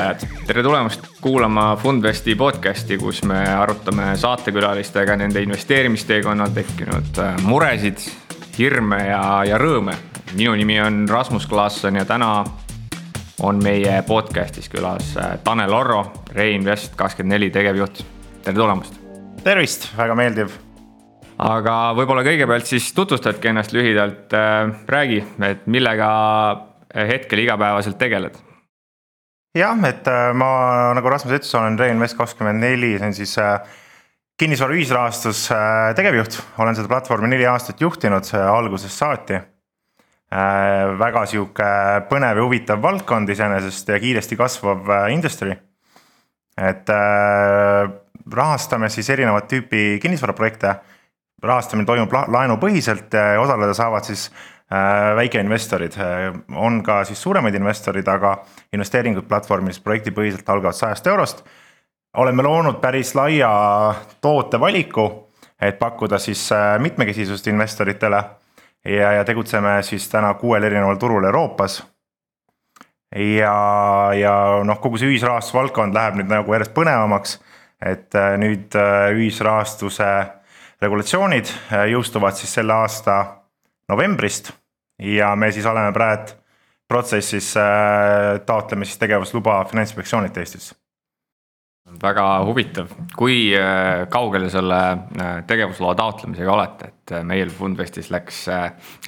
kuulajad, tere tulemast kuulama Fundvesti podcasti, kus me arutame saatekülalistega nende investeerimisteekonnal tekkinud äh, muresid, hirme ja, ja rõõme. minu nimi on Rasmus Klaasson ja täna on meie podcastis külas äh, Tanel Orro, Reinvest kakskümmend neli tegevjuht. tere tulemast. tervist, väga meeldiv. aga võib-olla kõigepealt siis tutvustadki ennast lühidalt, äh, räägi, et millega hetkel igapäevaselt tegeled jah, et äh, ma nagu Rasmus ütles, olen Reinvest kakskümmend neli, see on siis äh, kinnisvara ühisrahastus äh, tegevjuht, olen seda platvormi neli aastat juhtinud algusest saati. väga sihuke põnev ja huvitav valdkond iseenesest ja kiiresti kasvav industry. et rahastame siis erinevat tüüpi kinnisvaraprojekte. rahastamine toimub laenupõhiselt ja osaleda saavad siis väikeinvestorid, äh, on ka siis suuremaid investorid, aga investeeringud platvormis projektipõhiselt algavad sajast eurost. oleme loonud päris laia tootevaliku, et pakkuda siis äh, mitmekesisust investoritele. ja, ja tegutseme siis täna kuuel erineval turul Euroopas. ja, ja noh, kogu see ühisrahastusvaldkond läheb nüüd nagu järjest põnevamaks. et nüüd ühisrahastuse regulatsioonid jõustuvad siis selle aasta novembrist ja me siis oleme praegu protsessis, äh, taotleme siis tegevusluba Finantsinspektsioonilt Eestis. Väga huvitav, kui äh, kaugele selle äh, tegevusloa taotlemisega olete, et meil Fundvestis läks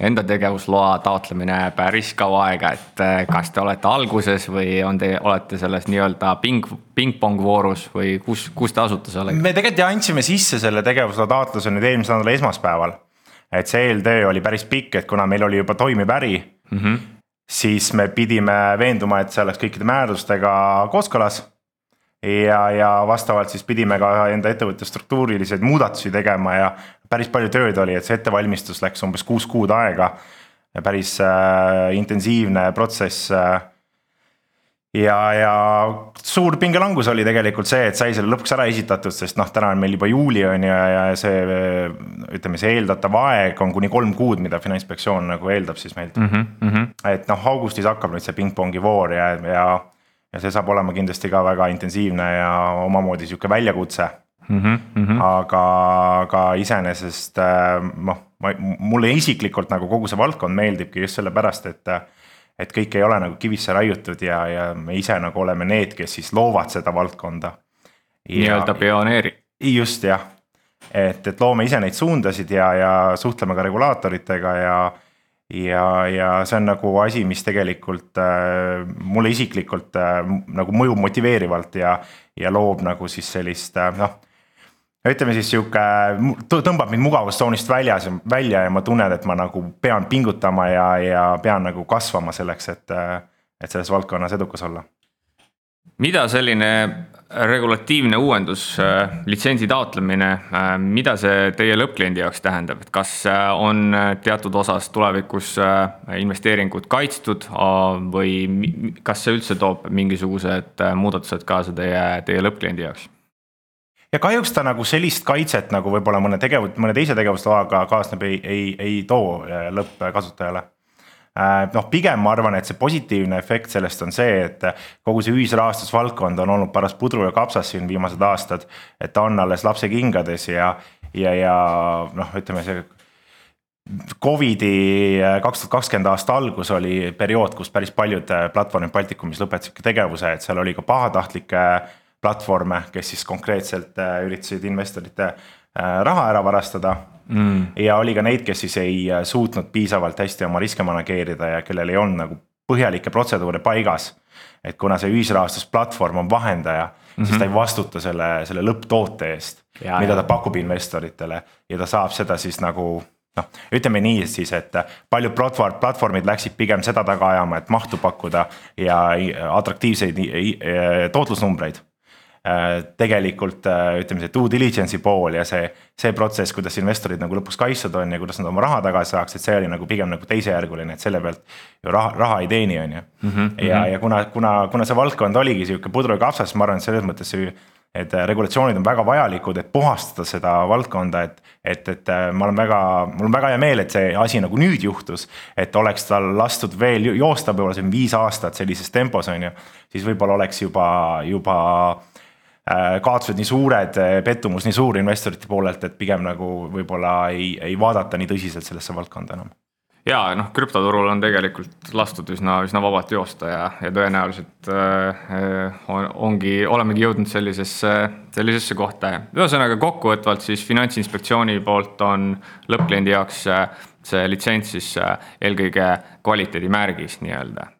enda tegevusloa taotlemine päris kaua aega, et kas te olete alguses või on te, olete selles nii-öelda ping, pingpong voorus või kus, kus te asute sellega? me tegelikult andsime sisse selle tegevusloa taotluse nüüd eelmise nädala esmaspäeval et see eeltöö oli päris pikk, et kuna meil oli juba toimiv äri mm, -hmm. siis me pidime veenduma, et see oleks kõikide määrustega kooskõlas. ja, ja vastavalt siis pidime ka enda ettevõtte struktuurilised muudatusi tegema ja päris palju tööd oli, et see ettevalmistus läks umbes kuus kuud aega. päris äh, intensiivne protsess äh, ja, ja suur pingelangus oli tegelikult see, et sai selle lõpuks ära esitatud, sest noh, täna on meil juba juuli on ju ja, ja see ütleme, see eeldatav aeg on kuni kolm kuud, mida Finantsinspektsioon nagu eeldab siis meilt mm. -hmm. et noh, augustis hakkab nüüd see pingpongi voor ja, ja, ja see saab olema kindlasti ka väga intensiivne ja omamoodi sihuke väljakutse mm. -hmm. aga, aga iseenesest noh, mulle isiklikult nagu kogu see valdkond meeldibki just sellepärast, et et kõik ei ole nagu kivisse raiutud ja, ja me ise nagu oleme need, kes siis loovad seda valdkonda. nii-öelda pioneerid. just jah, et, et loome ise neid suundasid ja, ja suhtleme ka regulaatoritega ja ja, ja see on nagu asi, mis tegelikult äh, mulle isiklikult äh, nagu mõjub motiveerivalt ja, ja loob nagu siis sellist äh, noh ütleme siis sihuke, tõmbab mind mugavustsoonist väljas, välja ja ma tunnen, et ma nagu pean pingutama ja, ja pean nagu kasvama selleks, et, et selles valdkonnas edukas olla. mida selline regulatiivne uuendus, litsentsi taotlemine, mida see teie lõppkliendi jaoks tähendab, et kas on teatud osas tulevikus investeeringud kaitstud või kas see üldse toob mingisugused muudatused kaasa teie, teie lõppkliendi jaoks? Ja kahjuks ta nagu sellist kaitset nagu võib-olla mõne tegev-, mõne teise tegevusloaga kaasneb, ei, ei, ei too äh, lõppkasutajale äh, noh, pigem ma arvan, et see positiivne efekt sellest on see, et kogu see ühisrahastusvaldkond on olnud paras pudru ja kapsas siin viimased aastad. et ta on alles lapsekingades ja, ja, ja noh, ütleme see. Covidi äh, kaks tuhat kakskümmend aasta algus oli periood, kus päris paljud platvormid Baltikumis lõpetasid tegevuse, et seal oli ka pahatahtlikke platvorme, kes siis konkreetselt äh, üritasid investorite äh, raha ära varastada mm.. ja oli ka neid, kes siis ei äh, suutnud piisavalt hästi oma riske manageerida ja kellel ei olnud nagu põhjalikke protseduure paigas. et kuna see ühisrahastusplatvorm on vahendaja mm, -hmm. siis ta ei mhm. vastuta selle, selle lõpptoote eest, mida ta pakub investoritele ja ta saab seda siis nagu noh, ütleme nii siis, et paljud platvorm, platvormid läksid pigem seda taga ajama, et mahtu pakkuda ja atraktiivseid tootlusnumbreid tegelikult äh, ütleme, see due diligence'i pool ja see, see protsess, kuidas investorid nagu lõpuks kaitstud on ja kuidas nad oma raha tagasi saaks, et see oli nagu pigem nagu teisejärguline, et selle pealt ju raha, raha ei teeni, on ju. Mhm, ja, mhm. ja kuna, kuna, kuna see valdkond oligi sihuke pudru ja kapsas, ma arvan, et selles mõttes see et regulatsioonid on väga vajalikud, et puhastada seda valdkonda, et, et, et ma olen väga, mul on väga hea meel, et see asi nagu nüüd juhtus. et oleks tal lastud veel joosta võib-olla siin viis aastat sellises tempos, on ju, siis võib-olla oleks juba, juba äh, kaotused nii suured, pettumus nii suur investorite poolelt, et pigem nagu võib-olla ei, ei vaadata nii tõsiselt sellesse valdkonda enam ja noh, krüptoturul on tegelikult lastud üsna, üsna vabalt joosta ja, ja tõenäoliselt äh, on, ongi, olemegi jõudnud sellisesse, sellisesse kohta. ühesõnaga kokkuvõtvalt siis Finantsinspektsiooni poolt on lõppkliendi jaoks äh, see litsents siis äh, eelkõige kvaliteedimärgis nii-öelda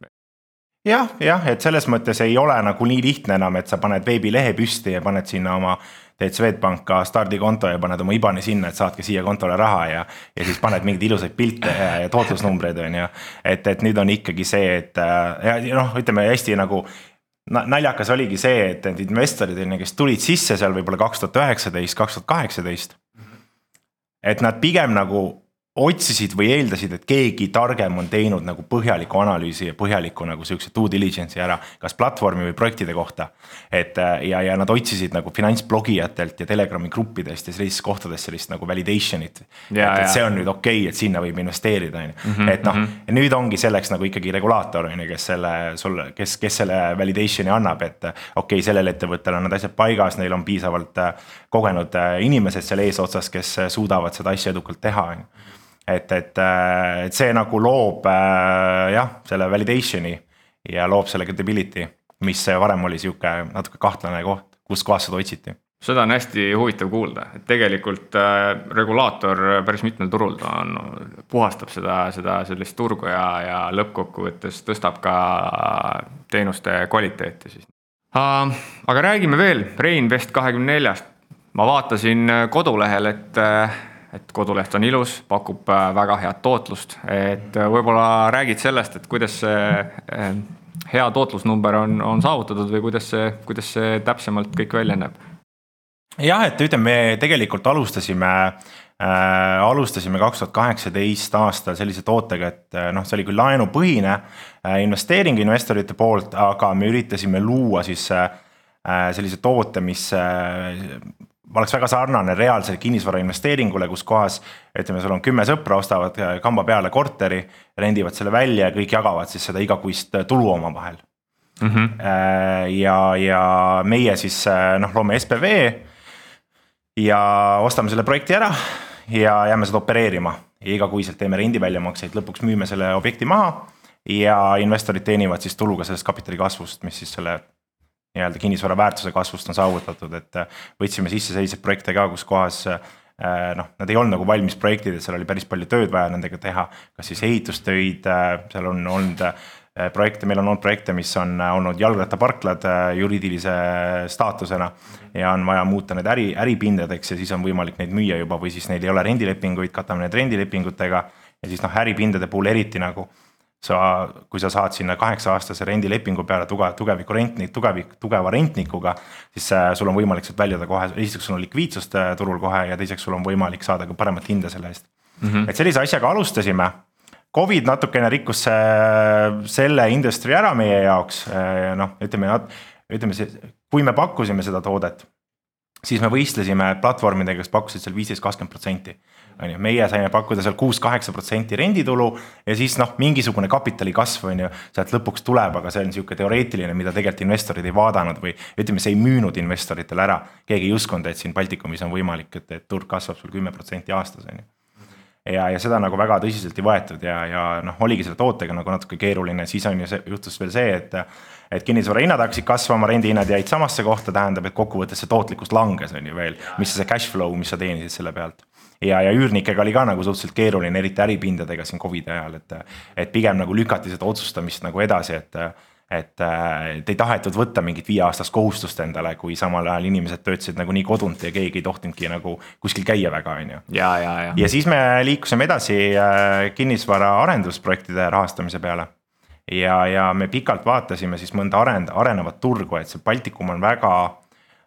jah, jah, et selles mõttes ei ole nagu nii lihtne enam, et sa paned veebilehe püsti ja paned sinna oma teed Swedbanka stardikonto ja paned oma IBAN-i sinna, et saatke siia kontole raha ja. ja siis paned mingeid ilusaid pilte ja, ja tootlusnumbreid on ju. et, et nüüd on ikkagi see, et ja, ja noh, ütleme hästi nagu naljakas oligi see, et need investorid on ju, kes tulid sisse seal võib-olla kaks tuhat üheksateist, kaks tuhat kaheksateist. et nad pigem nagu otsisid või eeldasid, et keegi targem on teinud nagu põhjaliku analüüsi ja põhjaliku nagu sihukese due diligence'i ära, kas platvormi või projektide kohta. et äh, ja, ja nad otsisid nagu finantsblogijatelt ja Telegrami gruppidest ja sellistest kohtadest sellist nagu validation'it. et, et see on nüüd okei okay,, et sinna võib investeerida, on ju, mhm, et noh, mhm. nüüd ongi selleks nagu ikkagi regulaator on ju, kes selle sulle, kes, kes selle validation'i annab, et okei okay,, sellel ettevõttel on need asjad paigas, neil on piisavalt äh, kogenud äh, inimesed seal eesotsas, kes suudavad seda asja edukalt teha, on ju et, et, äh, et see nagu loob äh, jah, selle validation'i ja loob selle credibility, mis varem oli sihuke natuke kahtlane koht, kus kohas seda otsiti seda on hästi huvitav kuulda, et tegelikult äh, regulaator päris mitmel turul ta on, puhastab seda, seda sellist turgu ja, ja lõppkokkuvõttes tõstab ka teenuste kvaliteeti siis uh,. aga räägime veel Reinvest kahekümne neljast. ma vaatasin kodulehel, et et koduleht on ilus, pakub äh, väga head tootlust, et äh, võib-olla räägid sellest, et kuidas see äh, hea tootlusnumber on, on saavutatud või kuidas see, kuidas see täpsemalt kõik välja näeb? jah, et ütleme, me tegelikult alustasime äh,, alustasime kaks tuhat kaheksateist aastal sellise tootega, et noh, see oli küll laenupõhine äh, investeering investorite poolt, aga me üritasime luua siis äh, sellise toote, mis oleks väga sarnane reaalsele kinnisvara investeeringule, kus kohas ütleme, sul on kümme sõpra, ostavad kamba peale korteri, rendivad selle välja ja kõik jagavad siis seda igakuist tulu omavahel mm. -hmm. ja, ja meie siis noh, loome SPV ja ostame selle projekti ära ja jääme seda opereerima ja igakuiselt teeme rendiväljamakseid, lõpuks müüme selle objekti maha ja investorid teenivad siis tulu ka sellest kapitali kasvust, mis siis selle nii-öelda kinnisvara väärtuse kasvust on saavutatud, et äh, võtsime sisse selliseid projekte ka, kus kohas äh, noh, nad ei olnud nagu valmis projektid, et seal oli päris palju tööd vaja nendega teha, kas siis ehitustöid, äh, seal on olnud projekte, meil on olnud projekte, mis on olnud jalgrattaparklad juriidilise staatusena. ja on vaja muuta need äri, äripindadeks ja siis on võimalik neid müüa juba või siis neil ei ole rendilepinguid, katame need rendilepingutega. ja siis noh, äripindade puhul eriti nagu sa, kui sa saad sinna kaheksa aastase rendilepingu peale tugev, tugeviku rentnik, tugevik, tugeva rentnikuga. siis äh, sul on võimalik sealt väljuda kohe, esiteks sul on likviidsust äh, turul kohe ja teiseks sul on võimalik saada ka paremat hinda selle eest mm. -hmm. et sellise asjaga alustasime. Covid natukene rikkus selle industry ära meie jaoks, äh, noh, ütleme, ütleme see, kui me pakkusime seda toodet siis me võistlesime platvormidega, kes pakkusid seal viisteist, kakskümmend protsenti on ju, meie saime pakkuda seal kuus-kaheksa protsenti renditulu ja siis noh, mingisugune kapitali kasv on ju, sealt lõpuks tuleb, aga see on niisugune teoreetiline, mida tegelikult investorid ei vaadanud või ütleme, see ei müünud investoritele ära. keegi ei uskunud, et siin Baltikumis on võimalik, et, et turg kasvab sul kümme protsenti aastas on ju ja, ja seda nagu väga tõsiselt ei võetud ja, ja noh, oligi selle tootega nagu natuke keeruline, siis on ju see, juhtus veel see, et. et kinnisvara hinnad hakkasid kasvama, rendihinnad jäid samasse kohta, tähendab, et kokkuvõttes see tootlikkus langes, on ju veel. mis see cash flow, mis sa teenisid selle pealt ja, ja üürnikega oli ka nagu suhteliselt keeruline, eriti äripindadega siin Covidi ajal, et. et pigem nagu lükati seda otsustamist nagu edasi, et, et, et ei tahetud võtta mingit viieaastast kohustust endale, kui samal ajal inimesed töötasid nagunii kodunt ja keegi ei tohtinudki nagu kuskil käia väga, on ju. ja, ja, ja. ja siis me liikusime edasi äh, kinnisvara arendusprojektide rahastamise peale ja, ja me pikalt vaatasime siis mõnda arend-, arenevat turgu, et see Baltikum on väga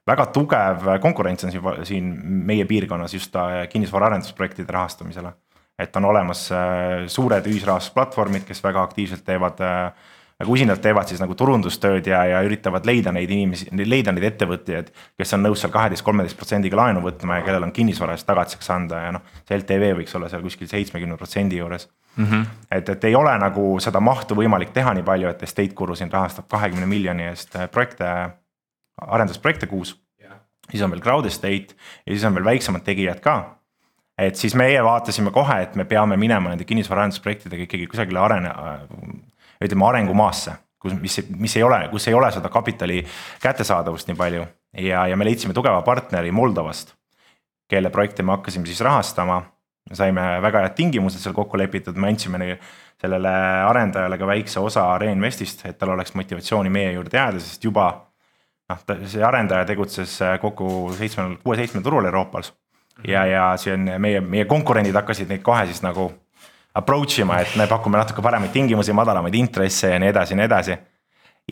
väga tugev konkurents on siin, siin meie piirkonnas just äh, kinnisvara arendusprojektide rahastamisele. et on olemas äh, suured ühisrahastusplatvormid, kes väga aktiivselt teevad äh, nagu usinalt teevad siis nagu turundustööd ja, ja üritavad leida neid inimesi, leida neid ettevõtjaid, kes on nõus seal kaheteist, kolmeteist protsendiga laenu võtma ja kellel on kinnisvara eest tagatiseks anda ja noh, see LTV võiks olla seal kuskil seitsmekümne protsendi juures mm. -hmm. et, et ei ole nagu seda mahtu võimalik teha nii palju, et Estate Guru siin rahastab kahekümne miljoni eest projekte, arendusprojekte kuus yeah.. siis on veel Crowd Estate ja siis on veel väiksemad tegijad ka et siis meie vaatasime kohe, et me peame minema nende kinnisvaraarendusprojektidega ikkagi kusagile arene, ütleme arengumaasse, kus, mis, mis ei ole, kus ei ole seda kapitali kättesaadavust nii palju. ja, ja me leidsime tugeva partneri Moldovast, kelle projekte me hakkasime siis rahastama. saime väga head tingimused seal kokku lepitud, me andsime sellele arendajale ka väikse osa Reinvestist, et tal oleks motivatsiooni meie juurde jääda, sest juba noh, see arendaja tegutses kokku seitsmel, kuue-seitsmel turul Euroopas. ja, ja see on meie, meie konkurendid hakkasid neid kohe siis nagu approach ima, et me pakume natuke paremaid tingimusi, madalamaid intresse ja nii edasi ja nii edasi.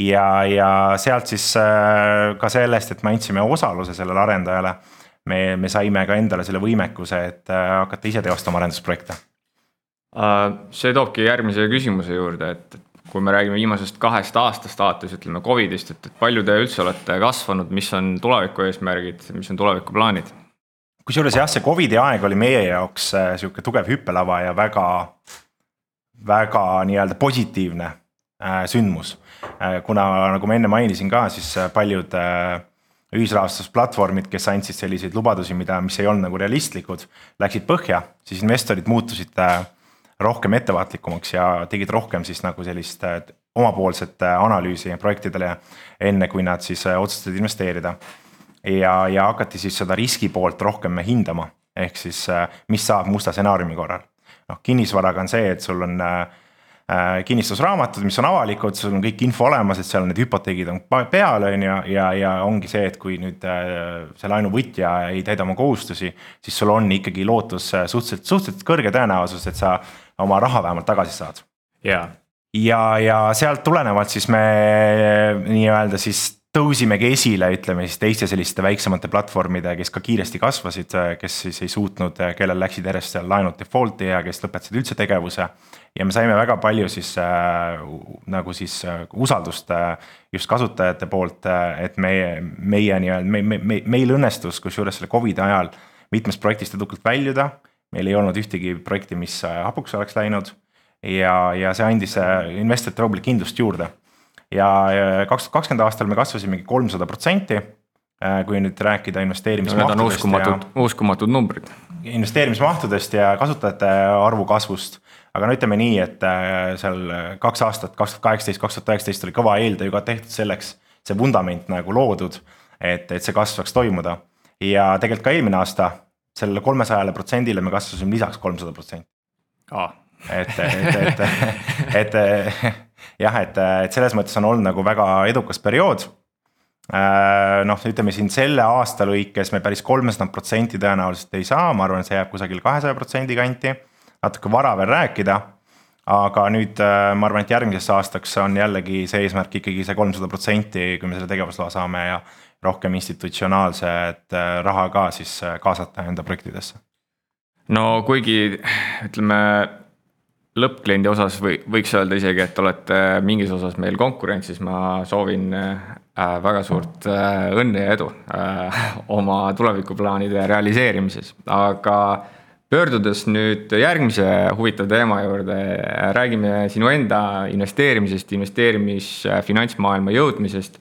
ja, ja sealt siis äh, ka sellest, et me andsime osaluse sellele arendajale. me, me saime ka endale selle võimekuse, et äh, hakata ise teostama arendusprojekte. Äh, see toobki järgmise küsimuse juurde, et kui me räägime viimasest kahest aastast alates, ütleme Covidist, et palju te üldse olete kasvanud, mis on tuleviku eesmärgid, mis on tulevikuplaanid? kusjuures jah, see Covidi aeg oli meie jaoks äh, sihuke tugev hüppelava ja väga, väga nii-öelda positiivne äh, sündmus. Äh, kuna nagu ma enne mainisin ka, siis paljud ühisrahastusplatvormid, kes andsid selliseid lubadusi, mida, mis ei olnud nagu realistlikud, läksid põhja, siis investorid muutusid rohkem ettevaatlikumaks ja tegid rohkem siis nagu sellist omapoolset analüüsi projektidele, enne kui nad siis otsustasid investeerida ja, ja hakati siis seda riski poolt rohkem hindama, ehk siis äh, mis saab musta stsenaariumi korral. noh, kinnisvaraga on see, et sul on äh, äh, kinnistusraamatud, mis on avalikud, sul on kõik info olemas, et seal need hüpoteegid on peal, on ju, ja, ja ongi see, et kui nüüd see laenuvõtja ei täida oma kohustusi, siis sul on ikkagi lootus suhteliselt, suhteliselt kõrge tõenäosus, et sa oma raha vähemalt tagasi saad. jaa. ja, ja sealt tulenevalt siis me nii-öelda siis tõusimegi esile, ütleme siis teiste selliste väiksemate platvormide, kes ka kiiresti kasvasid, kes siis ei suutnud, kellel läksid järjest seal laenud default'i ja kes lõpetasid üldse tegevuse. ja me saime väga palju siis äh, nagu siis äh, usaldust äh, just kasutajate poolt, äh, et meie, meie nii-öelda, me, me, me, meil õnnestus kusjuures selle Covidi ajal mitmest projektist edukalt väljuda. Meil ei olnud ühtegi projekti, mis äh, hapuks oleks läinud ja, ja see andis äh, investorite võib-olla kindlust juurde ja kaks tuhat kakskümmend aastal me kasvasimegi kolmsada protsenti. Äh, kui nüüd rääkida investeerimismahtudest no,. Uskumatud ja,, uskumatud numbrid. investeerimismahtudest ja kasutajate arvu kasvust. aga no ütleme nii, et äh, seal kaks aastat, kaks tuhat kaheksateist, kaks tuhat üheksateist oli kõva eeltöö ka tehtud selleks, see vundament nagu loodud, et, et see kasv saaks toimuda. ja tegelikult ka eelmine aasta sellele kolmesajale protsendile me kasvasime lisaks kolmsada protsenti. et, et, et, et, jah, et, et selles mõttes on olnud nagu väga edukas periood. Äh, noh, ütleme siin selle aasta lõikes me päris kolmesada protsenti tõenäoliselt ei saa, ma arvan, et see jääb kusagil kahesaja protsendi kanti. natuke vara veel rääkida. aga nüüd äh, ma arvan, et järgmiseks aastaks on jällegi see eesmärk ikkagi see kolmsada protsenti, kui me selle tegevusloa saame ja rohkem institutsionaalset äh, raha ka siis kaasata enda projektidesse no kuigi ütleme, lõppkliendi osas või võiks öelda isegi, et olete mingis osas meil konkurentsis, ma soovin äh, väga suurt äh, õnne ja edu äh, oma tulevikuplaanide realiseerimises, aga pöördudes nüüd järgmise huvitava teema juurde, räägime sinu enda investeerimisest, investeerimis finantsmaailma jõudmisest.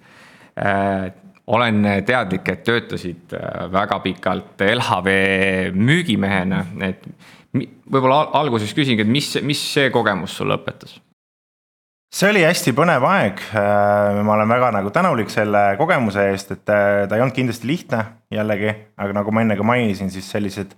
Olen teadlik, et töötasid väga pikalt LHV müügimehena, et võib-olla alguses küsingi, et mis, mis see kogemus sulle õpetas? see oli hästi põnev aeg, äh, ma olen väga nagu tänulik selle kogemuse eest, et äh, ta ei olnud kindlasti lihtne jällegi, aga nagu ma enne ka mainisin, siis sellised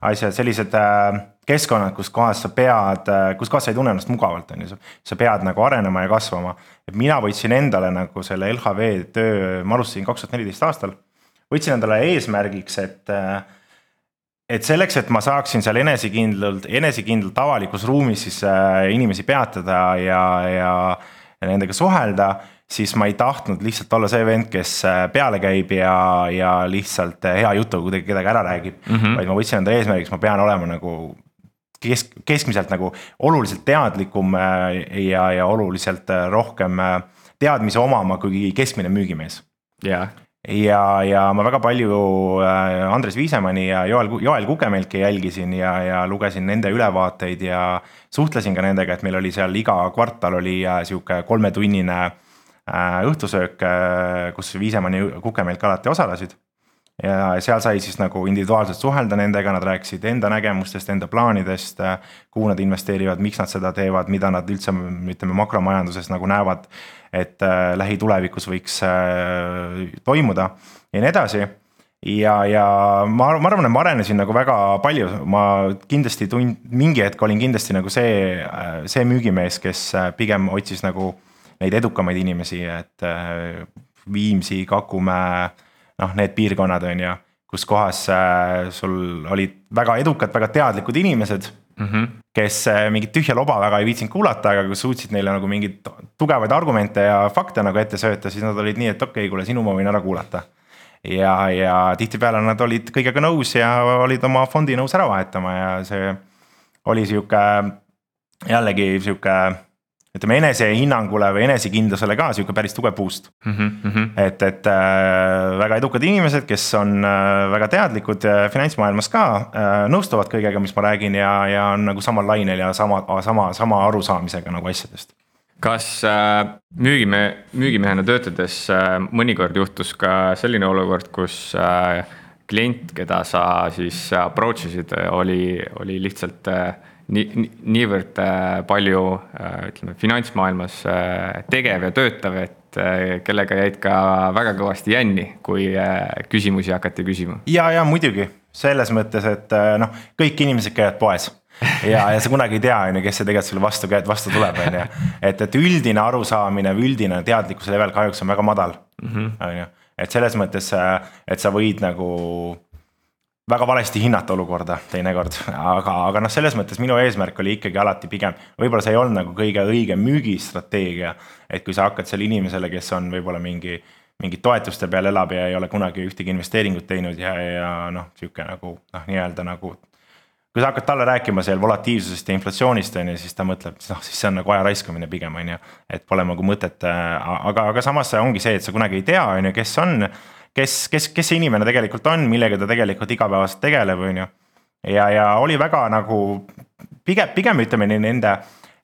asjad, sellised äh, keskkonnad, kus kohas sa pead, kus kohas sa ei tunne ennast mugavalt, on ju, sa pead nagu arenema ja kasvama. et mina võtsin endale nagu selle LHV töö, ma alustasin kaks tuhat neliteist aastal, võtsin endale eesmärgiks, et et selleks, et ma saaksin seal enesekindlalt, enesekindlalt avalikus ruumis siis äh, inimesi peatada ja, ja, ja nendega suhelda, siis ma ei tahtnud lihtsalt olla see vend, kes äh, peale käib ja, ja lihtsalt äh, hea jutuga kuidagi kedagi ära räägib mm. -hmm. vaid ma võtsin enda eesmärgiks, ma pean olema nagu kesk, keskmiselt nagu oluliselt teadlikum ja, ja oluliselt rohkem teadmisi omama kui keskmine müügimees. jaa ja, ja ma väga palju Andres Viisemanni ja Joel, Joel Kukemelki jälgisin ja, ja lugesin nende ülevaateid ja suhtlesin ka nendega, et meil oli seal iga kvartal oli sihuke kolmetunnine õhtusöök, kus Viisemanni ja Kukemelk alati osalesid. Ja seal sai siis nagu individuaalselt suhelda nendega, nad rääkisid enda nägemustest, enda plaanidest, kuhu nad investeerivad, miks nad seda teevad, mida nad üldse ütleme makromajanduses nagu näevad, et äh, lähitulevikus võiks äh, toimuda ja nii edasi. Ja, ja ma, ma arvan, et ma arenesin nagu väga palju, ma kindlasti tund-, mingi hetk olin kindlasti nagu see, äh, see müügimees, kes pigem otsis nagu neid edukamaid inimesi, et Viimsi, Kakumäe noh, need piirkonnad on ju, kus kohas äh, sul olid väga edukad, väga teadlikud inimesed mm. -hmm. kes äh, mingit tühja loba väga ei viitsinud kuulata, aga kui suutsid neile nagu mingeid tugevaid argumente ja fakte nagu ette sööta, siis nad olid nii, et okei okay,, kuule, sinu ma võin ära kuulata. ja, ja tihtipeale nad olid kõigega nõus ja olid oma fondi nõus ära vahetama ja see oli sihuke jällegi sihuke ütleme enesehinnangule või enesekindlusele ka sihuke päris tugev boost mm. -hmm. et, et äh, väga edukad inimesed, kes on äh, väga teadlikud finantsmaailmas ka äh,, nõustuvad kõigega, mis ma räägin ja, ja on nagu samal lainel ja sama, sama, sama arusaamisega nagu asjadest kas müügimehe, müügimehena töötades mõnikord juhtus ka selline olukord, kus klient, keda sa siis approach isid, oli, oli lihtsalt äh, nii, niivõrd äh, palju äh, ütleme finantsmaailmas äh, tegev ja töötav, et kellega jäid ka väga kõvasti jänni, kui küsimusi hakati küsima. ja, ja muidugi selles mõttes, et noh, kõik inimesed käivad poes ja, ja sa kunagi ei tea, on ju, kes see tegelikult sulle vastu, vastu tuleb, on ju. et, et üldine arusaamine või üldine teadlikkuse level kahjuks on väga madal, mhm. on ju. et selles mõttes, et sa võid nagu väga valesti hinnata olukorda teinekord, aga, aga noh, selles mõttes minu eesmärk oli ikkagi alati pigem, võib-olla see ei olnud nagu kõige õigem müügistrateegia. et kui sa hakkad selle inimesele, kes on võib-olla mingi, mingi toetuste peal elab ja ei ole kunagi ühtegi investeeringut teinud ja, ja noh, sihuke nagu noh, nii-öelda nagu. kui sa hakkad talle rääkima seal volatiivsusest ja inflatsioonist on ju, siis ta mõtleb, noh siis see on nagu aja raiskamine pigem on ju. et pole nagu mõtet, aga, aga samas ongi see, et sa kunagi ei tea, on ju, kes on kes, kes, kes see inimene tegelikult on, millega ta tegelikult igapäevaselt tegeleb, on ju. ja, ja oli väga nagu pigem, pigem ütleme nende,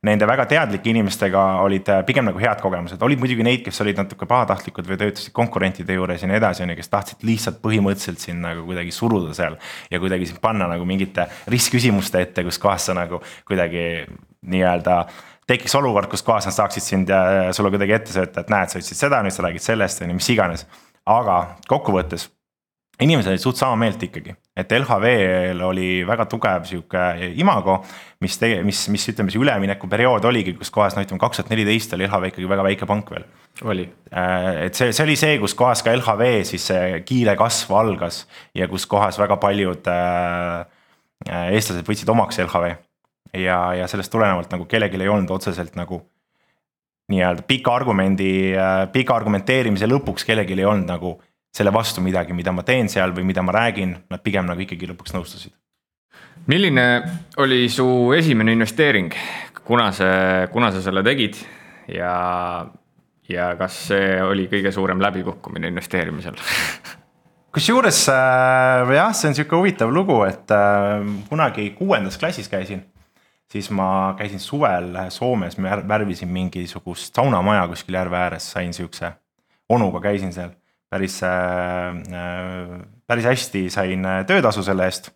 nende väga teadlike inimestega olid äh, pigem nagu head kogemused, olid muidugi neid, kes olid natuke pahatahtlikud või töötasid konkurentide juures ja nii edasi, on ju, kes tahtsid lihtsalt põhimõtteliselt sind nagu kuidagi suruda seal. ja kuidagi sind panna nagu mingite ristküsimuste ette, kus kohas sa nagu kuidagi nii-öelda tekiks olukord, kus kohas nad saaksid sind äh, sulle kuidagi ette sööta, et näed, sa ütlesid seda, nüüd sa räägid sellest, on ju, mis iganes aga kokkuvõttes inimesed olid suht sama meelt ikkagi, et LHV-l oli väga tugev sihuke imago, mis mis, mis ütleme, see üleminekuperiood oligi, kus kohas no ütleme, kaks tuhat neliteist oli LHV ikkagi väga väike pank veel. oli. Äh, et see, see oli see, kus kohas ka LHV siis see kiire kasv algas ja kus kohas väga paljud äh, äh eestlased võtsid omaks LHV. ja, ja sellest tulenevalt nagu kellelgi ei olnud otseselt nagu nii-öelda pika argumendi, äh, pika argumenteerimise lõpuks kellelgi ei olnud nagu selle vastu midagi, mida ma teen seal või mida ma räägin, nad pigem nagu ikkagi lõpuks nõustusid. milline oli su esimene investeering, kuna see, kuna sa selle tegid? Ja, ja kas see oli kõige suurem läbikukkumine investeerimisel? Kusjuures äh, jah, see on sihuke huvitav lugu, et äh, kunagi kuuendas klassis käisin siis ma käisin suvel Soomes, värvisin mingisugust saunamaja kuskil järve ääres, sain siukse, onuga käisin seal. päris äh,, päris hästi sain töötasu selle eest.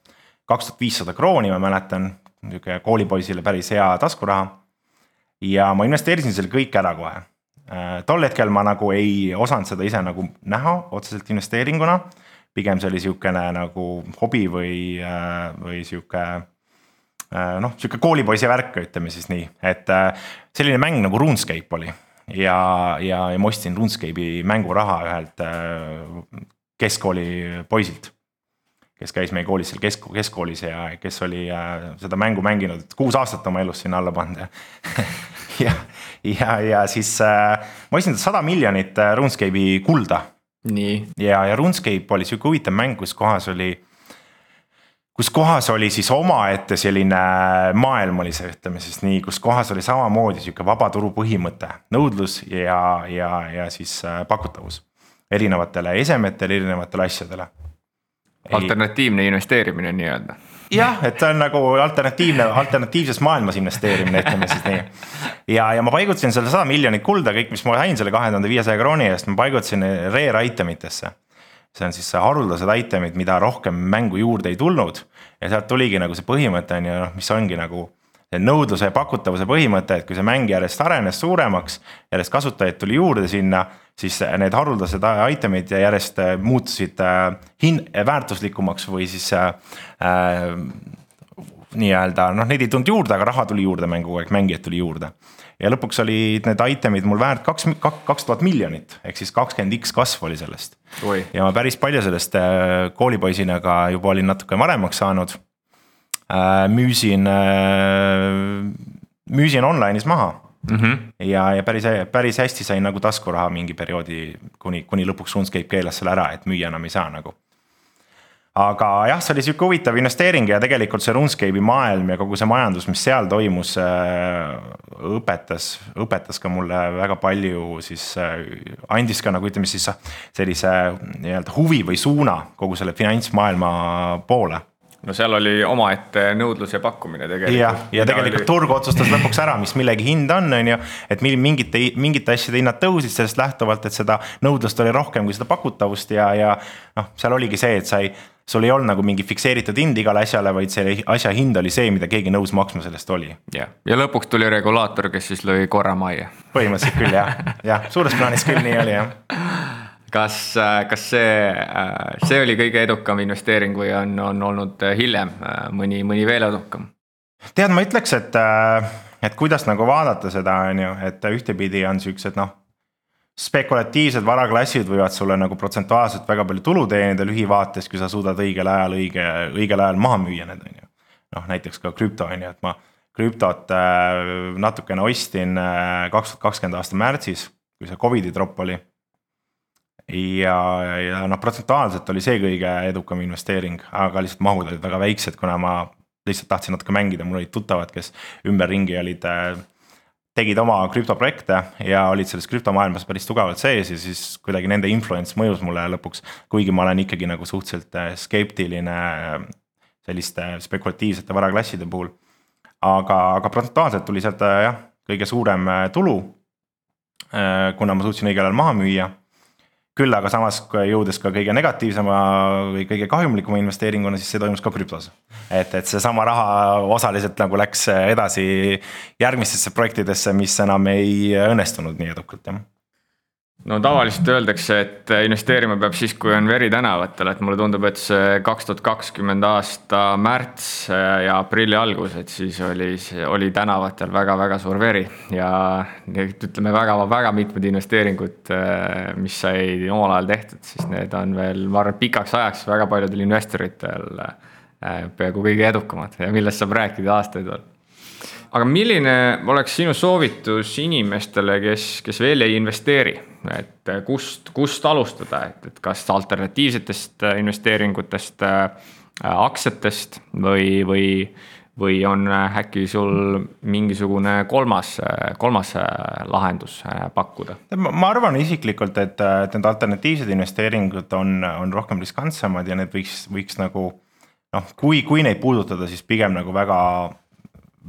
kaks tuhat viissada krooni, ma mäletan, niisugune koolipoisile päris hea taskuraha. ja ma investeerisin selle kõik ära kohe äh,. tol hetkel ma nagu ei osanud seda ise nagu näha otseselt investeeringuna. pigem see oli sihukene nagu hobi või äh,, või sihuke Äh, noh, sihuke koolipoisi värk, ütleme siis nii, et äh, selline mäng nagu RuneScape oli. ja, ja, ja ma ostsin RuneScape'i mänguraha ühelt äh, keskkooli poisilt. kes käis meie koolis seal kesk, keskkoolis ja kes oli seda mängu mänginud kuus aastat oma elust sinna alla pannud ja ja, ja, ja siis ma ostsin sada miljonit RuneScape'i kulda. ja, ja RuneScape oli sihuke huvitav mäng, kus kohas oli kus kohas oli siis omaette selline maailm oli see, ütleme siis nii, kus kohas oli samamoodi sihuke vabaturu põhimõte, nõudlus ja, ja, ja siis äh, pakutavus. erinevatele esemetele, erinevatele asjadele. alternatiivne investeerimine nii-öelda. jah, et see on nagu alternatiivne, alternatiivses maailmas investeerimine, ütleme siis nii. ja, ja ma paigutasin selle sada miljonit kulda, kõik, mis ma sain selle kahe tuhande viiesaja krooni eest, ma paigutasin rare item itesse see on siis haruldased item'id, mida rohkem mängu juurde ei tulnud. ja sealt tuligi nagu see põhimõte on ju noh, mis ongi nagu see nõudluse ja pakutavuse põhimõte, et kui see mäng järjest arenes suuremaks, järjest kasutajaid tuli juurde sinna, siis need haruldased item'id järjest äh, muutusid äh, hin-, väärtuslikumaks või siis äh, äh, nii-öelda noh, neid ei tulnud juurde, aga raha tuli juurde mängu kogu aeg, mängijaid tuli juurde ja lõpuks olid need item'id mul väärt kaks, kaks tuhat miljonit, ehk siis kakskümmend X kasv oli sellest. ja ma päris palju sellest äh, koolipoisina ka juba olin natuke varemaks saanud. Äh, müüsin, äh, müüsin online'is maha mm. -hmm. ja, ja päris, päris hästi sain nagu taskuraha mingi perioodi, kuni, kuni lõpuks RuneScape keelas selle ära, et müüa enam ei saa nagu aga jah, see oli sihuke huvitav investeering ja tegelikult see RuneScape'i maailm ja kogu see majandus, mis seal toimus, äh, õpetas, õpetas ka mulle väga palju siis, äh, andis ka nagu ütleme siis sellise nii-öelda huvi või suuna kogu selle finantsmaailma poole no seal oli omaette nõudlus ja pakkumine tegelikult. jah, ja, tegelikult oli... turg otsustas lõpuks ära, mis millegi hind on, on ju. et mingite, mingite asjade hinnad tõusid sellest lähtuvalt, et seda nõudlust oli rohkem kui seda pakutavust ja, ja noh, seal oligi see, et sai sul ei olnud nagu mingi fikseeritud hind igale asjale, vaid see asja hind oli see, mida keegi nõus maksma sellest oli. jah, ja lõpuks tuli regulaator, kes siis lõi korra majja. põhimõtteliselt küll jah, jah, suures plaanis küll nii oli jah. Kas, äh, kas see, äh, see oli kõige edukam investeering või on, on olnud äh, hiljem mõni, mõni veel edukam? tead, ma ütleks, et, et kuidas nagu vaadata seda, on ju, et ühtepidi on siuksed noh spekulatiivsed varaklassid võivad sulle nagu protsentuaalselt väga palju tulu teenida lühivaates, kui sa suudad õigel ajal õige, õigel ajal maha müüa need, on ju. noh, näiteks ka krüpto on ju, et ma krüptot äh, natukene ostsin äh, kaks tuhat kakskümmend aasta märtsis, kui see Covidi tropp oli. Ja, ja noh, protsentuaalselt oli see kõige edukam investeering, aga lihtsalt mahud olid väga väiksed, kuna ma lihtsalt tahtsin natuke mängida, mul olid tuttavad, kes ümberringi olid äh, tegid oma krüptoprojekte ja olid selles krüptomaailmas päris tugevalt sees ja siis kuidagi nende influence mõjus mulle lõpuks. kuigi ma olen ikkagi nagu suhteliselt äh, skeptiline äh, selliste spekulatiivsete varaklasside puhul. aga, aga protsentuaalselt tuli sealt jah, kõige suurem tulu. kuna ma suutsin õigel ajal maha müüa küll aga samas jõudes ka kõige negatiivsema või kõige kahjumlikuma investeeringuna, siis see toimus ka krüptos. et, et seesama raha osaliselt nagu läks edasi järgmistesse projektidesse, mis enam ei õnnestunud nii edukalt, jah no tavaliselt öeldakse, et investeerima peab siis, kui on veri tänavatel, et mulle tundub, et see kaks tuhat kakskümmend aasta märts ja aprilli algus, et siis oli, oli tänavatel väga-väga suur veri ja ütleme väga-väga mitmed investeeringud, mis sai omal ajal tehtud, siis need on veel, ma arvan, pikaks ajaks väga paljudel investoritel peaaegu kõige edukamad. Ja millest saab rääkida aastaid veel aga milline oleks sinu soovitus inimestele, kes, kes veel ei investeeri, et kust, kust alustada, et, et kas alternatiivsetest investeeringutest, aktsiatest või, või, või on äkki sul mingisugune kolmas, kolmas lahendus pakkuda? ma arvan isiklikult, et, et need alternatiivsed investeeringud on, on rohkem riskantsemad ja need võiks, võiks nagu noh, kui, kui neid puudutada, siis pigem nagu väga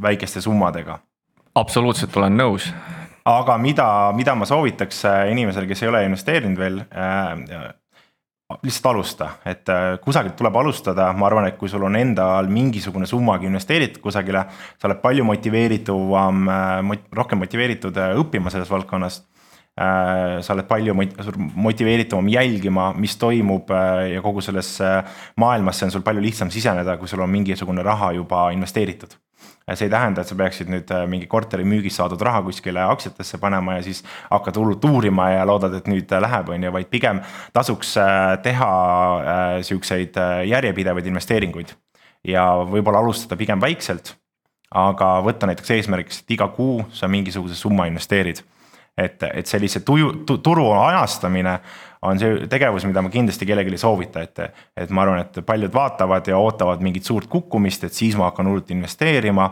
väikeste summadega. absoluutselt olen nõus. aga mida, mida ma soovitaks inimesele, kes ei ole investeerinud veel äh,. lihtsalt alusta, et äh, kusagilt tuleb alustada, ma arvan, et kui sul on endal mingisugune summagi investeeritud kusagile. sa oled palju motiveerituvam äh,, rohkem motiveeritud äh, õppima selles valdkonnas sa oled palju motiveeritavam jälgima, mis toimub ja kogu sellesse maailmasse on sul palju lihtsam siseneda, kui sul on mingisugune raha juba investeeritud see ei tähenda, et sa peaksid nüüd äh, mingi korteri müügist saadud raha kuskile aktsiatesse panema ja siis hakkad hullult uurima ja loodad, et nüüd äh, läheb, on ju, vaid pigem tasuks äh, teha siukseid järjepidevaid investeeringuid. ja võib-olla alustada pigem väikselt, aga võtta näiteks eesmärgiks, et iga kuu sa mingisuguse summa investeerid et, et sellise tuju tu,, turu ajastamine on see tegevus, mida ma kindlasti kellelegi ei soovita, et, et ma arvan, et paljud vaatavad ja ootavad mingit suurt kukkumist, et siis ma hakkan hullult investeerima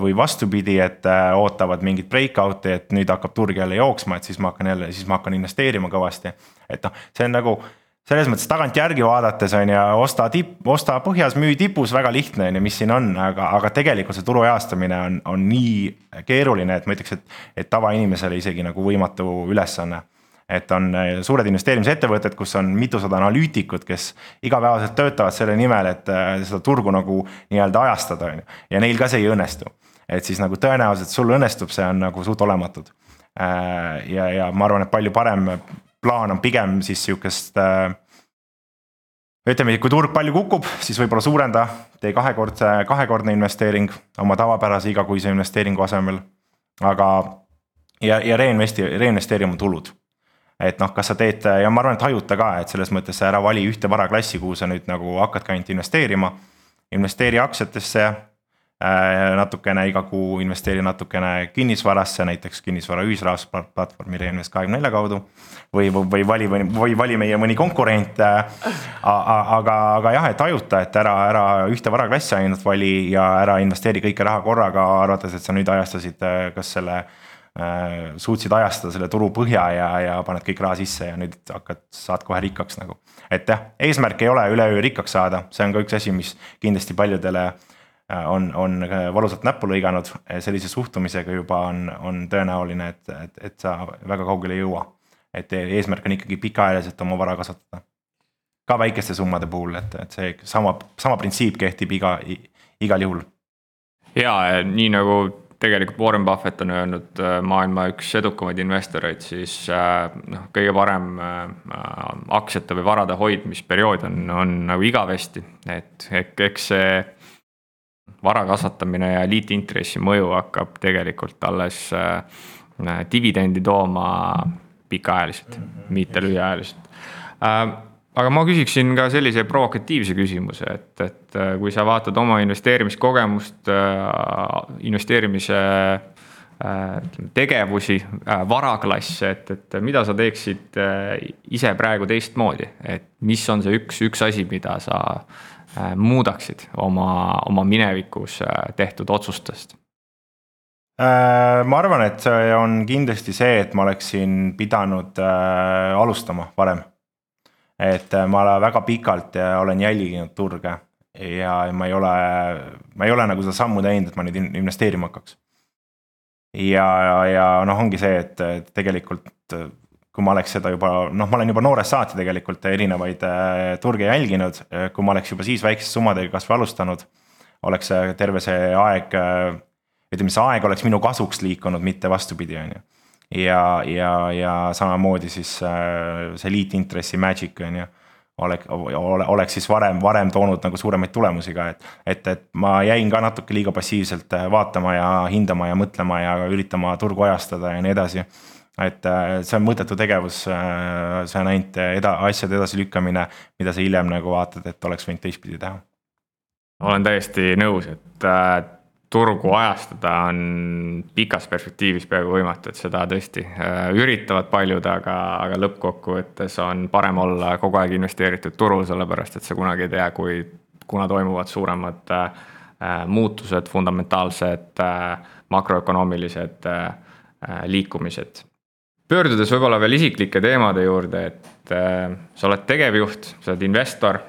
või vastupidi, et äh, ootavad mingit breakout'i, et nüüd hakkab turg jälle jooksma, et siis ma hakkan jälle, siis ma hakkan investeerima kõvasti. et noh, see on nagu selles mõttes tagantjärgi vaadates on ju, osta tipp, osta põhjas, müü tipus, väga lihtne on ju, mis siin on, aga, aga tegelikult see turu ajastamine on, on nii keeruline, et ma ütleks, et, et tavainimesele isegi nagu võimatu ülesanne. Et on eh, suured investeerimisettevõtted, kus on mitusada analüütikut, kes igapäevaselt töötavad selle nimel, et eh, seda turgu nagu nii-öelda ajastada, on ju. ja neil ka see ei õnnestu. et siis nagu tõenäoliselt sul õnnestub, see on nagu suht olematud. Eh, ja, ja ma arvan, et palju parem plaan on pigem siis sihukest ütleme, kui turg palju kukub, siis võib-olla suurenda, tee kahekordse, kahekordne investeering oma tavapärase igakuise investeeringu asemel. aga, ja, ja reinvesti-, reinvesteeri oma tulud. Et noh, kas sa teed ja ma arvan, et hajuta ka, et selles mõttes ära vali ühte varaklassi, kuhu sa nüüd nagu hakkadki ainult investeerima. investeeri aktsiatesse Äh, natukene iga kuu investeeri natukene kinnisvarasse, näiteks kinnisvara ühisrahastusplatvormi Reinvest24 kaudu. või, või vali, või vali meie mõni konkurent. Äh, aga, aga jah, et hajuta, et ära, ära ühte varaklassi ainult vali ja ära investeeri kõike raha korraga, arvates, et sa nüüd ajastasid äh, kas selle suutsid ajastada selle turu põhja ja, ja paned kõik raha sisse ja nüüd hakkad, saad kohe rikkaks nagu. et jah, eesmärk ei ole üleöö rikkaks saada, see on ka üks asi, mis kindlasti paljudele äh, Äh, on, on valusalt näppu lõiganud, sellise suhtumisega juba on, on tõenäoline, et, et, et sa väga kaugele ei jõua. et eesmärk on ikkagi pikaajaliselt oma vara kasvatada. ka väikeste summade puhul, et, et see sama, sama printsiip kehtib iga, igal juhul. ja nii nagu tegelikult Warren Buffett on öelnud, äh, maailma üks edukamaid investoreid, siis äh, noh, kõige parem aktsiate või varade hoidmisperiood on, on nagu igavesti, et eks see vara kasvatamine ja liitintressi mõju hakkab tegelikult alles äh, dividendi tooma pikaajaliselt, mitte lühiajaliselt äh,. Aga ma küsiksin ka sellise provokatiivse küsimuse, et, et äh, kui sa vaatad oma investeerimiskogemust äh,, investeerimise äh, tegevusi, äh, varaklasse, et, et mida sa teeksid ise praegu teistmoodi, et mis on see üks, üks asi, mida sa muudaksid oma, oma minevikus tehtud otsustest? Ma arvan, et see on kindlasti see, et ma oleksin pidanud alustama varem. Et ma väga pikalt olen jälginud turge ja ma ei ole, ma ei ole nagu seda sammu teinud, et ma nüüd investeerima hakkaks. ja, ja noh, ongi see, et tegelikult kui ma oleks seda juba, noh, ma olen juba noorest saati tegelikult erinevaid äh, turge jälginud, äh, kui ma oleks juba siis väikeste summadega kasvõi alustanud, oleks terve see aeg, äh, ütleme, see aeg oleks minu kasuks liikunud, mitte vastupidi, on ju. Ja, ja, ja samamoodi siis see liitintressi magic on ju oleks, oleks siis varem, varem toonud nagu suuremaid tulemusi ka, et. et, et ma jäin ka natuke liiga passiivselt vaatama ja hindama ja mõtlema ja üritama turgu ajastada ja nii edasi et äh, see on mõttetu tegevus, äh, see on ainult eda-, asjade edasilükkamine, mida sa hiljem nagu vaatad, et oleks võinud teistpidi teha. olen täiesti nõus, et äh, turgu ajastada on pikas perspektiivis peaaegu võimatu, et seda tõesti äh, üritavad paljud, aga, aga lõppkokkuvõttes on parem olla kogu aeg investeeritud turul, sellepärast et sa kunagi ei tea, kui, kuna toimuvad suuremad äh, äh muutused, fundamentaalsed äh, makroökonoomilised äh, liikumised pöördudes võib-olla veel isiklike teemade juurde, et äh, sa oled tegevjuht, sa oled investor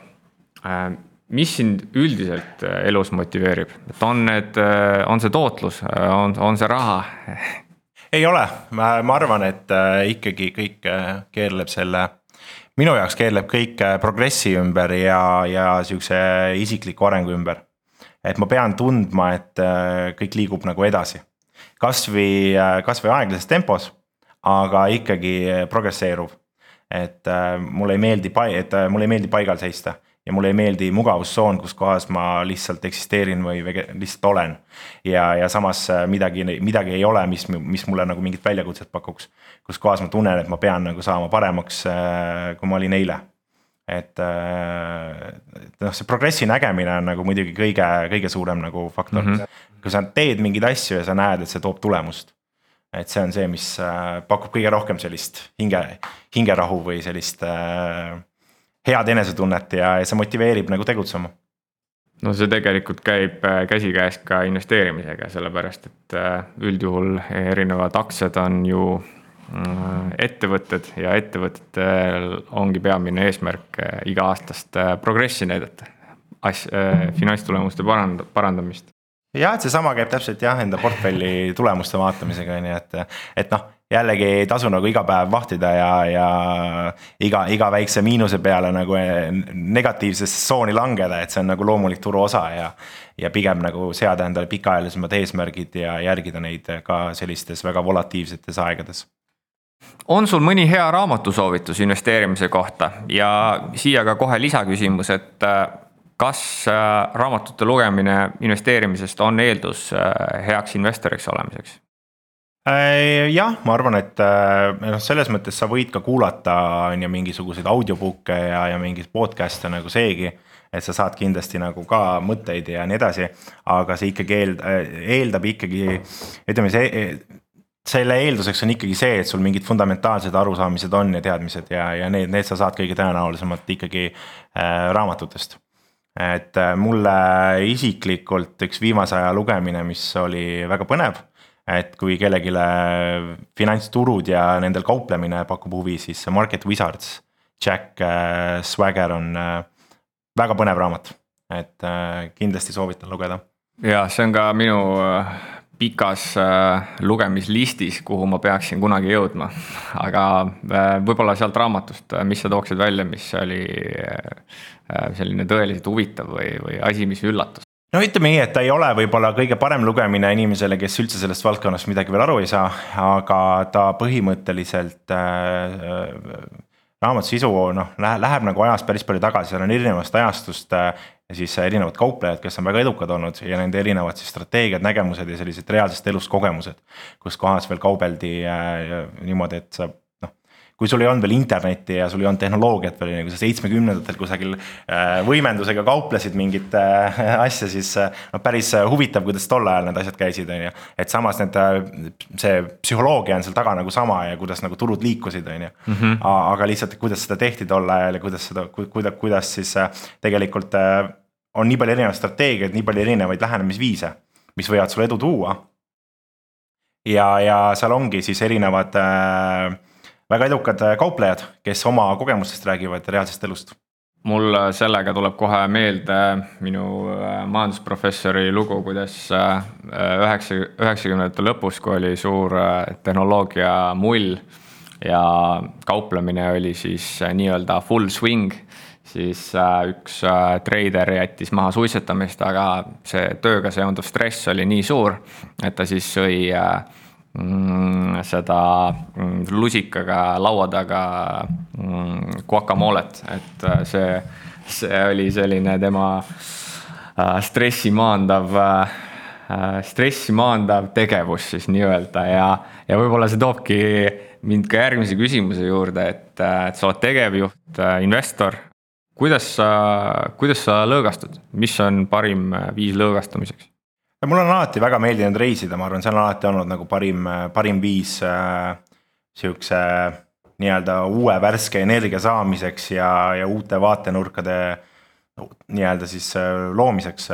äh,. Mis sind üldiselt äh, elus motiveerib, et on need äh,, on see tootlus, äh, on, on see raha? Ei ole, ma arvan, et ikkagi kõik keerleb selle, minu jaoks keerleb kõik progressi ümber ja, ja sihukese isikliku arengu ümber. et ma pean tundma, et kõik liigub nagu edasi, kasvõi, kasvõi aeglases tempos aga ikkagi progresseeruv. et äh, mulle ei meeldi, et äh, mulle ei meeldi paigal seista ja mulle ei meeldi mugavustsoon, kus kohas ma lihtsalt eksisteerin või lihtsalt olen. ja, ja samas äh, midagi, midagi ei ole, mis, mis mulle nagu mingit väljakutset pakuks. kus kohas ma tunnen, et ma pean nagu saama paremaks, kui ma olin eile. et, et noh, see progressi nägemine on nagu muidugi kõige, kõige suurem nagu faktor mm. -hmm. kui sa teed mingeid asju ja sa näed, et see toob tulemust et see on see, mis äh, pakub kõige rohkem sellist hinge, hingerahu või sellist äh, head enesetunnet ja, ja see motiveerib nagu tegutsema. no see tegelikult käib äh, käsikäes ka investeerimisega, sellepärast et üldjuhul erinevad aktsiad on ju ettevõtted ja ettevõtetel ongi peamine eesmärk iga-aastast progressi näidata, as-, finantstulemuste parand-, parandamist. Jah, et seesama käib täpselt jah, enda portfelli tulemuste vaatamisega on ju, et, et noh jällegi ei tasu nagu iga päev vahtida ja, ja iga, iga väikse miinuse peale nagu negatiivsesse tsooni langeda, et see on nagu loomulik turu osa ja. ja pigem nagu seada endale pikaajalisemad eesmärgid ja järgida neid ka sellistes väga volatiivsetes aegades on sul mõni hea raamatusoovitus investeerimise kohta ja siia ka kohe lisaküsimus, et kas äh, raamatute lugemine investeerimisest on eeldus äh, heaks investoriks olemiseks? Äh, jah, ma arvan, et noh, selles mõttes sa võid ka kuulata on ju mingisuguseid audiobook'e ja, ja mingeid podcast'e nagu seegi. et sa saad kindlasti nagu ka mõtteid ja nii edasi, aga see ikkagi eel-, eeldab ikkagi, ütleme see selle eelduseks on ikkagi see, et sul mingid fundamentaalsed arusaamised on ja teadmised ja, ja need, need sa saad kõige tõenäolisemalt ikkagi äh, raamatutest et äh, mulle isiklikult üks viimase aja lugemine, mis oli väga põnev. Et kui kellelegi finantsturud ja nendel kauplemine pakub huvi, siis Market Wizards, Jack äh, Swagger on äh, väga põnev raamat, et kindlasti soovitan lugeda. ja see on ka minu pikas lugemislistis, kuhu ma peaksin kunagi jõudma, aga võib-olla sealt raamatust, mis sa tooksid välja, mis oli Äh, selline tõeliselt huvitav või, või asi, mis üllatas? No ütleme nii, et ta ei ole võib-olla kõige parem lugemine inimesele, kes üldse sellest valdkonnast midagi veel aru ei saa, aga ta põhimõtteliselt äh, raamatu sisu noh, läheb nagu ajas päris palju tagasi, seal on erinevast ajastust äh, siis erinevad kauplejad, kes on väga edukad olnud ja nende erinevad siis strateegiad, nägemused ja sellised reaalsest elust kogemused. kus kohas veel kaubeldi äh, niimoodi, et sa kui sul ei olnud veel internetti ja sul ei olnud tehnoloogiat veel, nagu sa seitsmekümnendatel kusagil äh, võimendusega kauplesid mingit äh, asja, siis noh, päris huvitav, kuidas tol ajal need asjad käisid, on ju. et samas need, see psühholoogia on seal taga nagu sama ja kuidas nagu turud liikusid, on ju. Mhm. aga lihtsalt, kuidas seda tehti tol ajal ja kuidas seda, kuidas, kuidas siis tegelikult on nii palju erinevaid strateegiaid, nii palju erinevaid lähenemisviise, mis võivad sulle edu tuua. ja, ja seal ongi siis erinevad äh, väga edukad äh, kauplejad, kes oma kogemustest räägivad reaalsest elust. Mul äh, sellega tuleb kohe meelde minu äh, majandusprofessori lugu, kuidas üheksa, üheksakümnendate lõpus, kui oli suur tehnoloogia mull ja kauplemine oli siis nii-öelda full swing, siis üks treider jättis maha suitsetamist, aga see tööga seonduv stress oli nii suur, et ta siis sõi Mm, seda mm, lusikaga laua taga mm, guacamolet, et äh, see, see oli selline tema äh, stressi maandav, äh, stressi maandav tegevus siis nii-öelda ja, ja võib-olla see toobki mind ka järgmise küsimuse juurde, et, et sa oled tegevjuht, investor. kuidas sa, kuidas sa lõõgastud, mis on parim viis lõõgastumiseks? Mul on alati väga meeldinud reisida, ma arvan, see on alati olnud nagu parim, parim viis äh, sihukese nii-öelda uue värske energia saamiseks ja, ja uute vaatenurkade nii-öelda siis äh, loomiseks.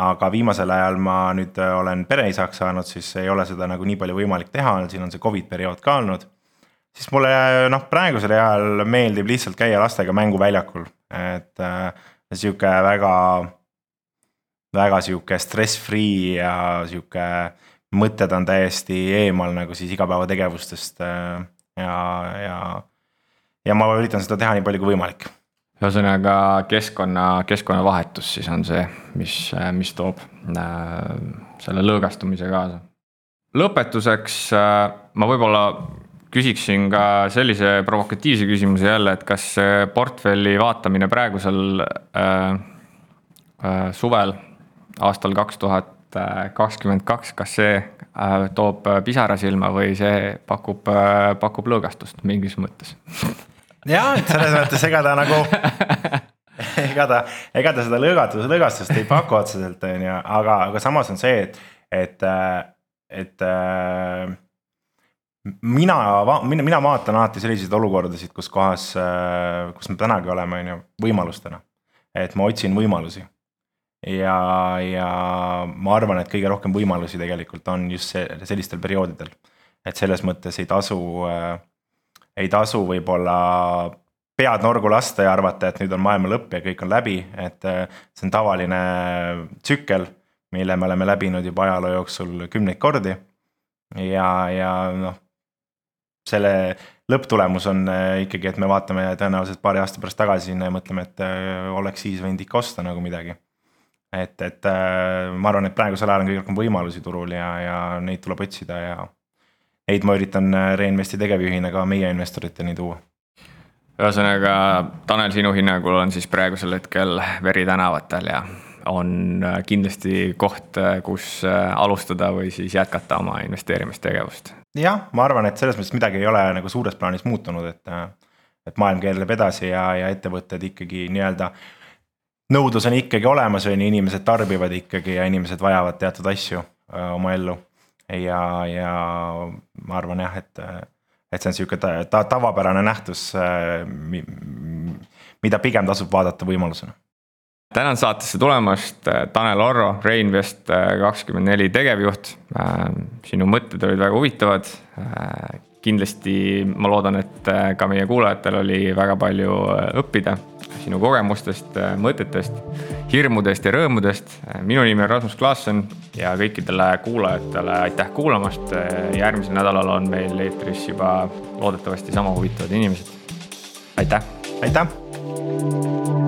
aga viimasel ajal ma nüüd olen pereisaks saanud, siis ei ole seda nagu nii palju võimalik teha, siin on see Covid periood ka olnud. siis mulle noh, praegusel ajal meeldib lihtsalt käia lastega mänguväljakul, et äh, sihuke väga väga sihuke stress-free ja sihuke mõtted on täiesti eemal nagu siis igapäevategevustest äh, ja, ja, ja ma üritan seda teha nii palju kui võimalik. ühesõnaga keskkonna, keskkonnavahetus siis on see, mis, mis toob äh, selle lõõgastumise kaasa. lõpetuseks äh, ma võib-olla küsiksin ka sellise provokatiivse küsimuse jälle, et kas portfelli vaatamine praegusel äh, äh, suvel aastal kaks tuhat kakskümmend kaks, kas see äh, toob pisara silma või see pakub, äh, pakub lõõgastust mingis mõttes? jah, et selles mõttes ega ta nagu, ega ta, ega ta seda lõõgatust, lõõgastust ei paku otseselt, on ju, aga, aga samas on see, et, et, et mina, mina, mina vaatan alati selliseid olukordasid, kus kohas, äh, kus me tänagi oleme, on ju, võimalustena. et ma otsin võimalusi. Ja, ja ma arvan, et kõige rohkem võimalusi tegelikult on just see, sellistel perioodidel. et selles mõttes ei tasu äh,, ei tasu võib-olla pead norgu lasta ja arvata, et nüüd on maailma lõpp ja kõik on läbi, et äh, see on tavaline tsükkel, mille me oleme läbinud juba ajaloo jooksul kümneid kordi. ja, ja noh selle lõpptulemus on äh, ikkagi, et me vaatame tõenäoliselt paari aasta pärast tagasi sinna ja mõtleme, et äh, oleks siis võinud ikka osta nagu midagi. Et, et äh, ma arvan, et praegusel ajal on kõige rohkem võimalusi turul ja, ja neid tuleb otsida ja neid ma üritan Reinvesti tegevjuhina ka meie investoriteni tuua ühesõnaga, Tanel, sinu hinnangul on siis praegusel hetkel veri tänavatel ja on kindlasti koht, kus alustada või siis jätkata oma investeerimistegevust jah, ma arvan, et selles mõttes midagi ei ole nagu suures plaanis muutunud, et, et maailm keerleb edasi ja, ja ettevõtted ikkagi nii-öelda. Nõudlus on ikkagi olemas, on ju, inimesed tarbivad ikkagi ja inimesed vajavad teatud asju oma ellu. ja, ja ma arvan jah, et, et see on sihuke ta, ta, tavapärane nähtus, mida pigem tasub vaadata võimalusena tänan saatesse tulemast, Tanel Orro, Reinvest kakskümmend neli tegevjuht. Sinu mõtted olid väga huvitavad. kindlasti ma loodan, et ka meie kuulajatel oli väga palju õppida sinu kogemustest, mõtetest, hirmudest ja rõõmudest. minu nimi on Rasmus Klaasson ja kõikidele kuulajatele aitäh kuulamast. järgmisel nädalal on meil eetris juba loodetavasti sama huvitavad inimesed. aitäh. aitäh